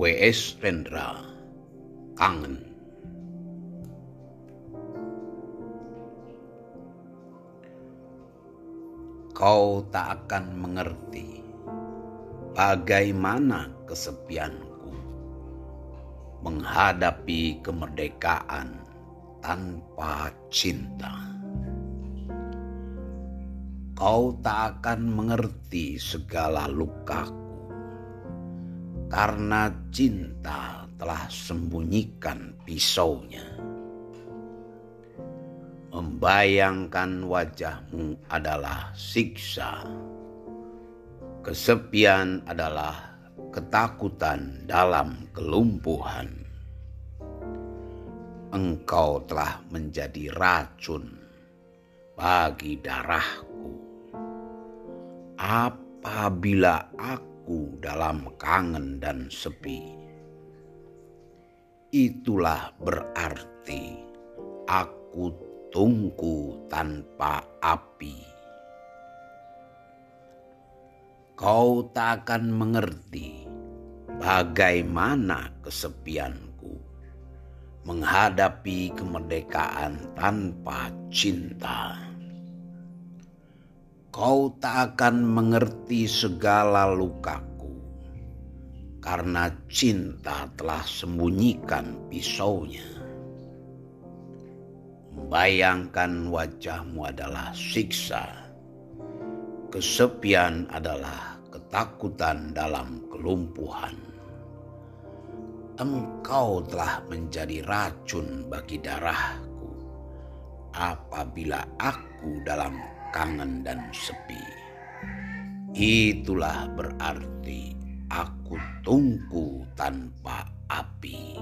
W.S. Rendra Kangen Kau tak akan mengerti bagaimana kesepianku menghadapi kemerdekaan tanpa cinta. Kau tak akan mengerti segala lukaku karena cinta telah sembunyikan pisaunya. Membayangkan wajahmu adalah siksa. Kesepian adalah ketakutan dalam kelumpuhan. Engkau telah menjadi racun bagi darahku. Apabila aku aku dalam kangen dan sepi. Itulah berarti aku tunggu tanpa api. Kau tak akan mengerti bagaimana kesepianku menghadapi kemerdekaan tanpa cinta kau tak akan mengerti segala lukaku, karena cinta telah sembunyikan pisaunya. Bayangkan wajahmu adalah siksa, kesepian adalah ketakutan dalam kelumpuhan. Engkau telah menjadi racun bagi darahku apabila aku dalam kangen dan sepi. Itulah berarti aku tunggu tanpa api.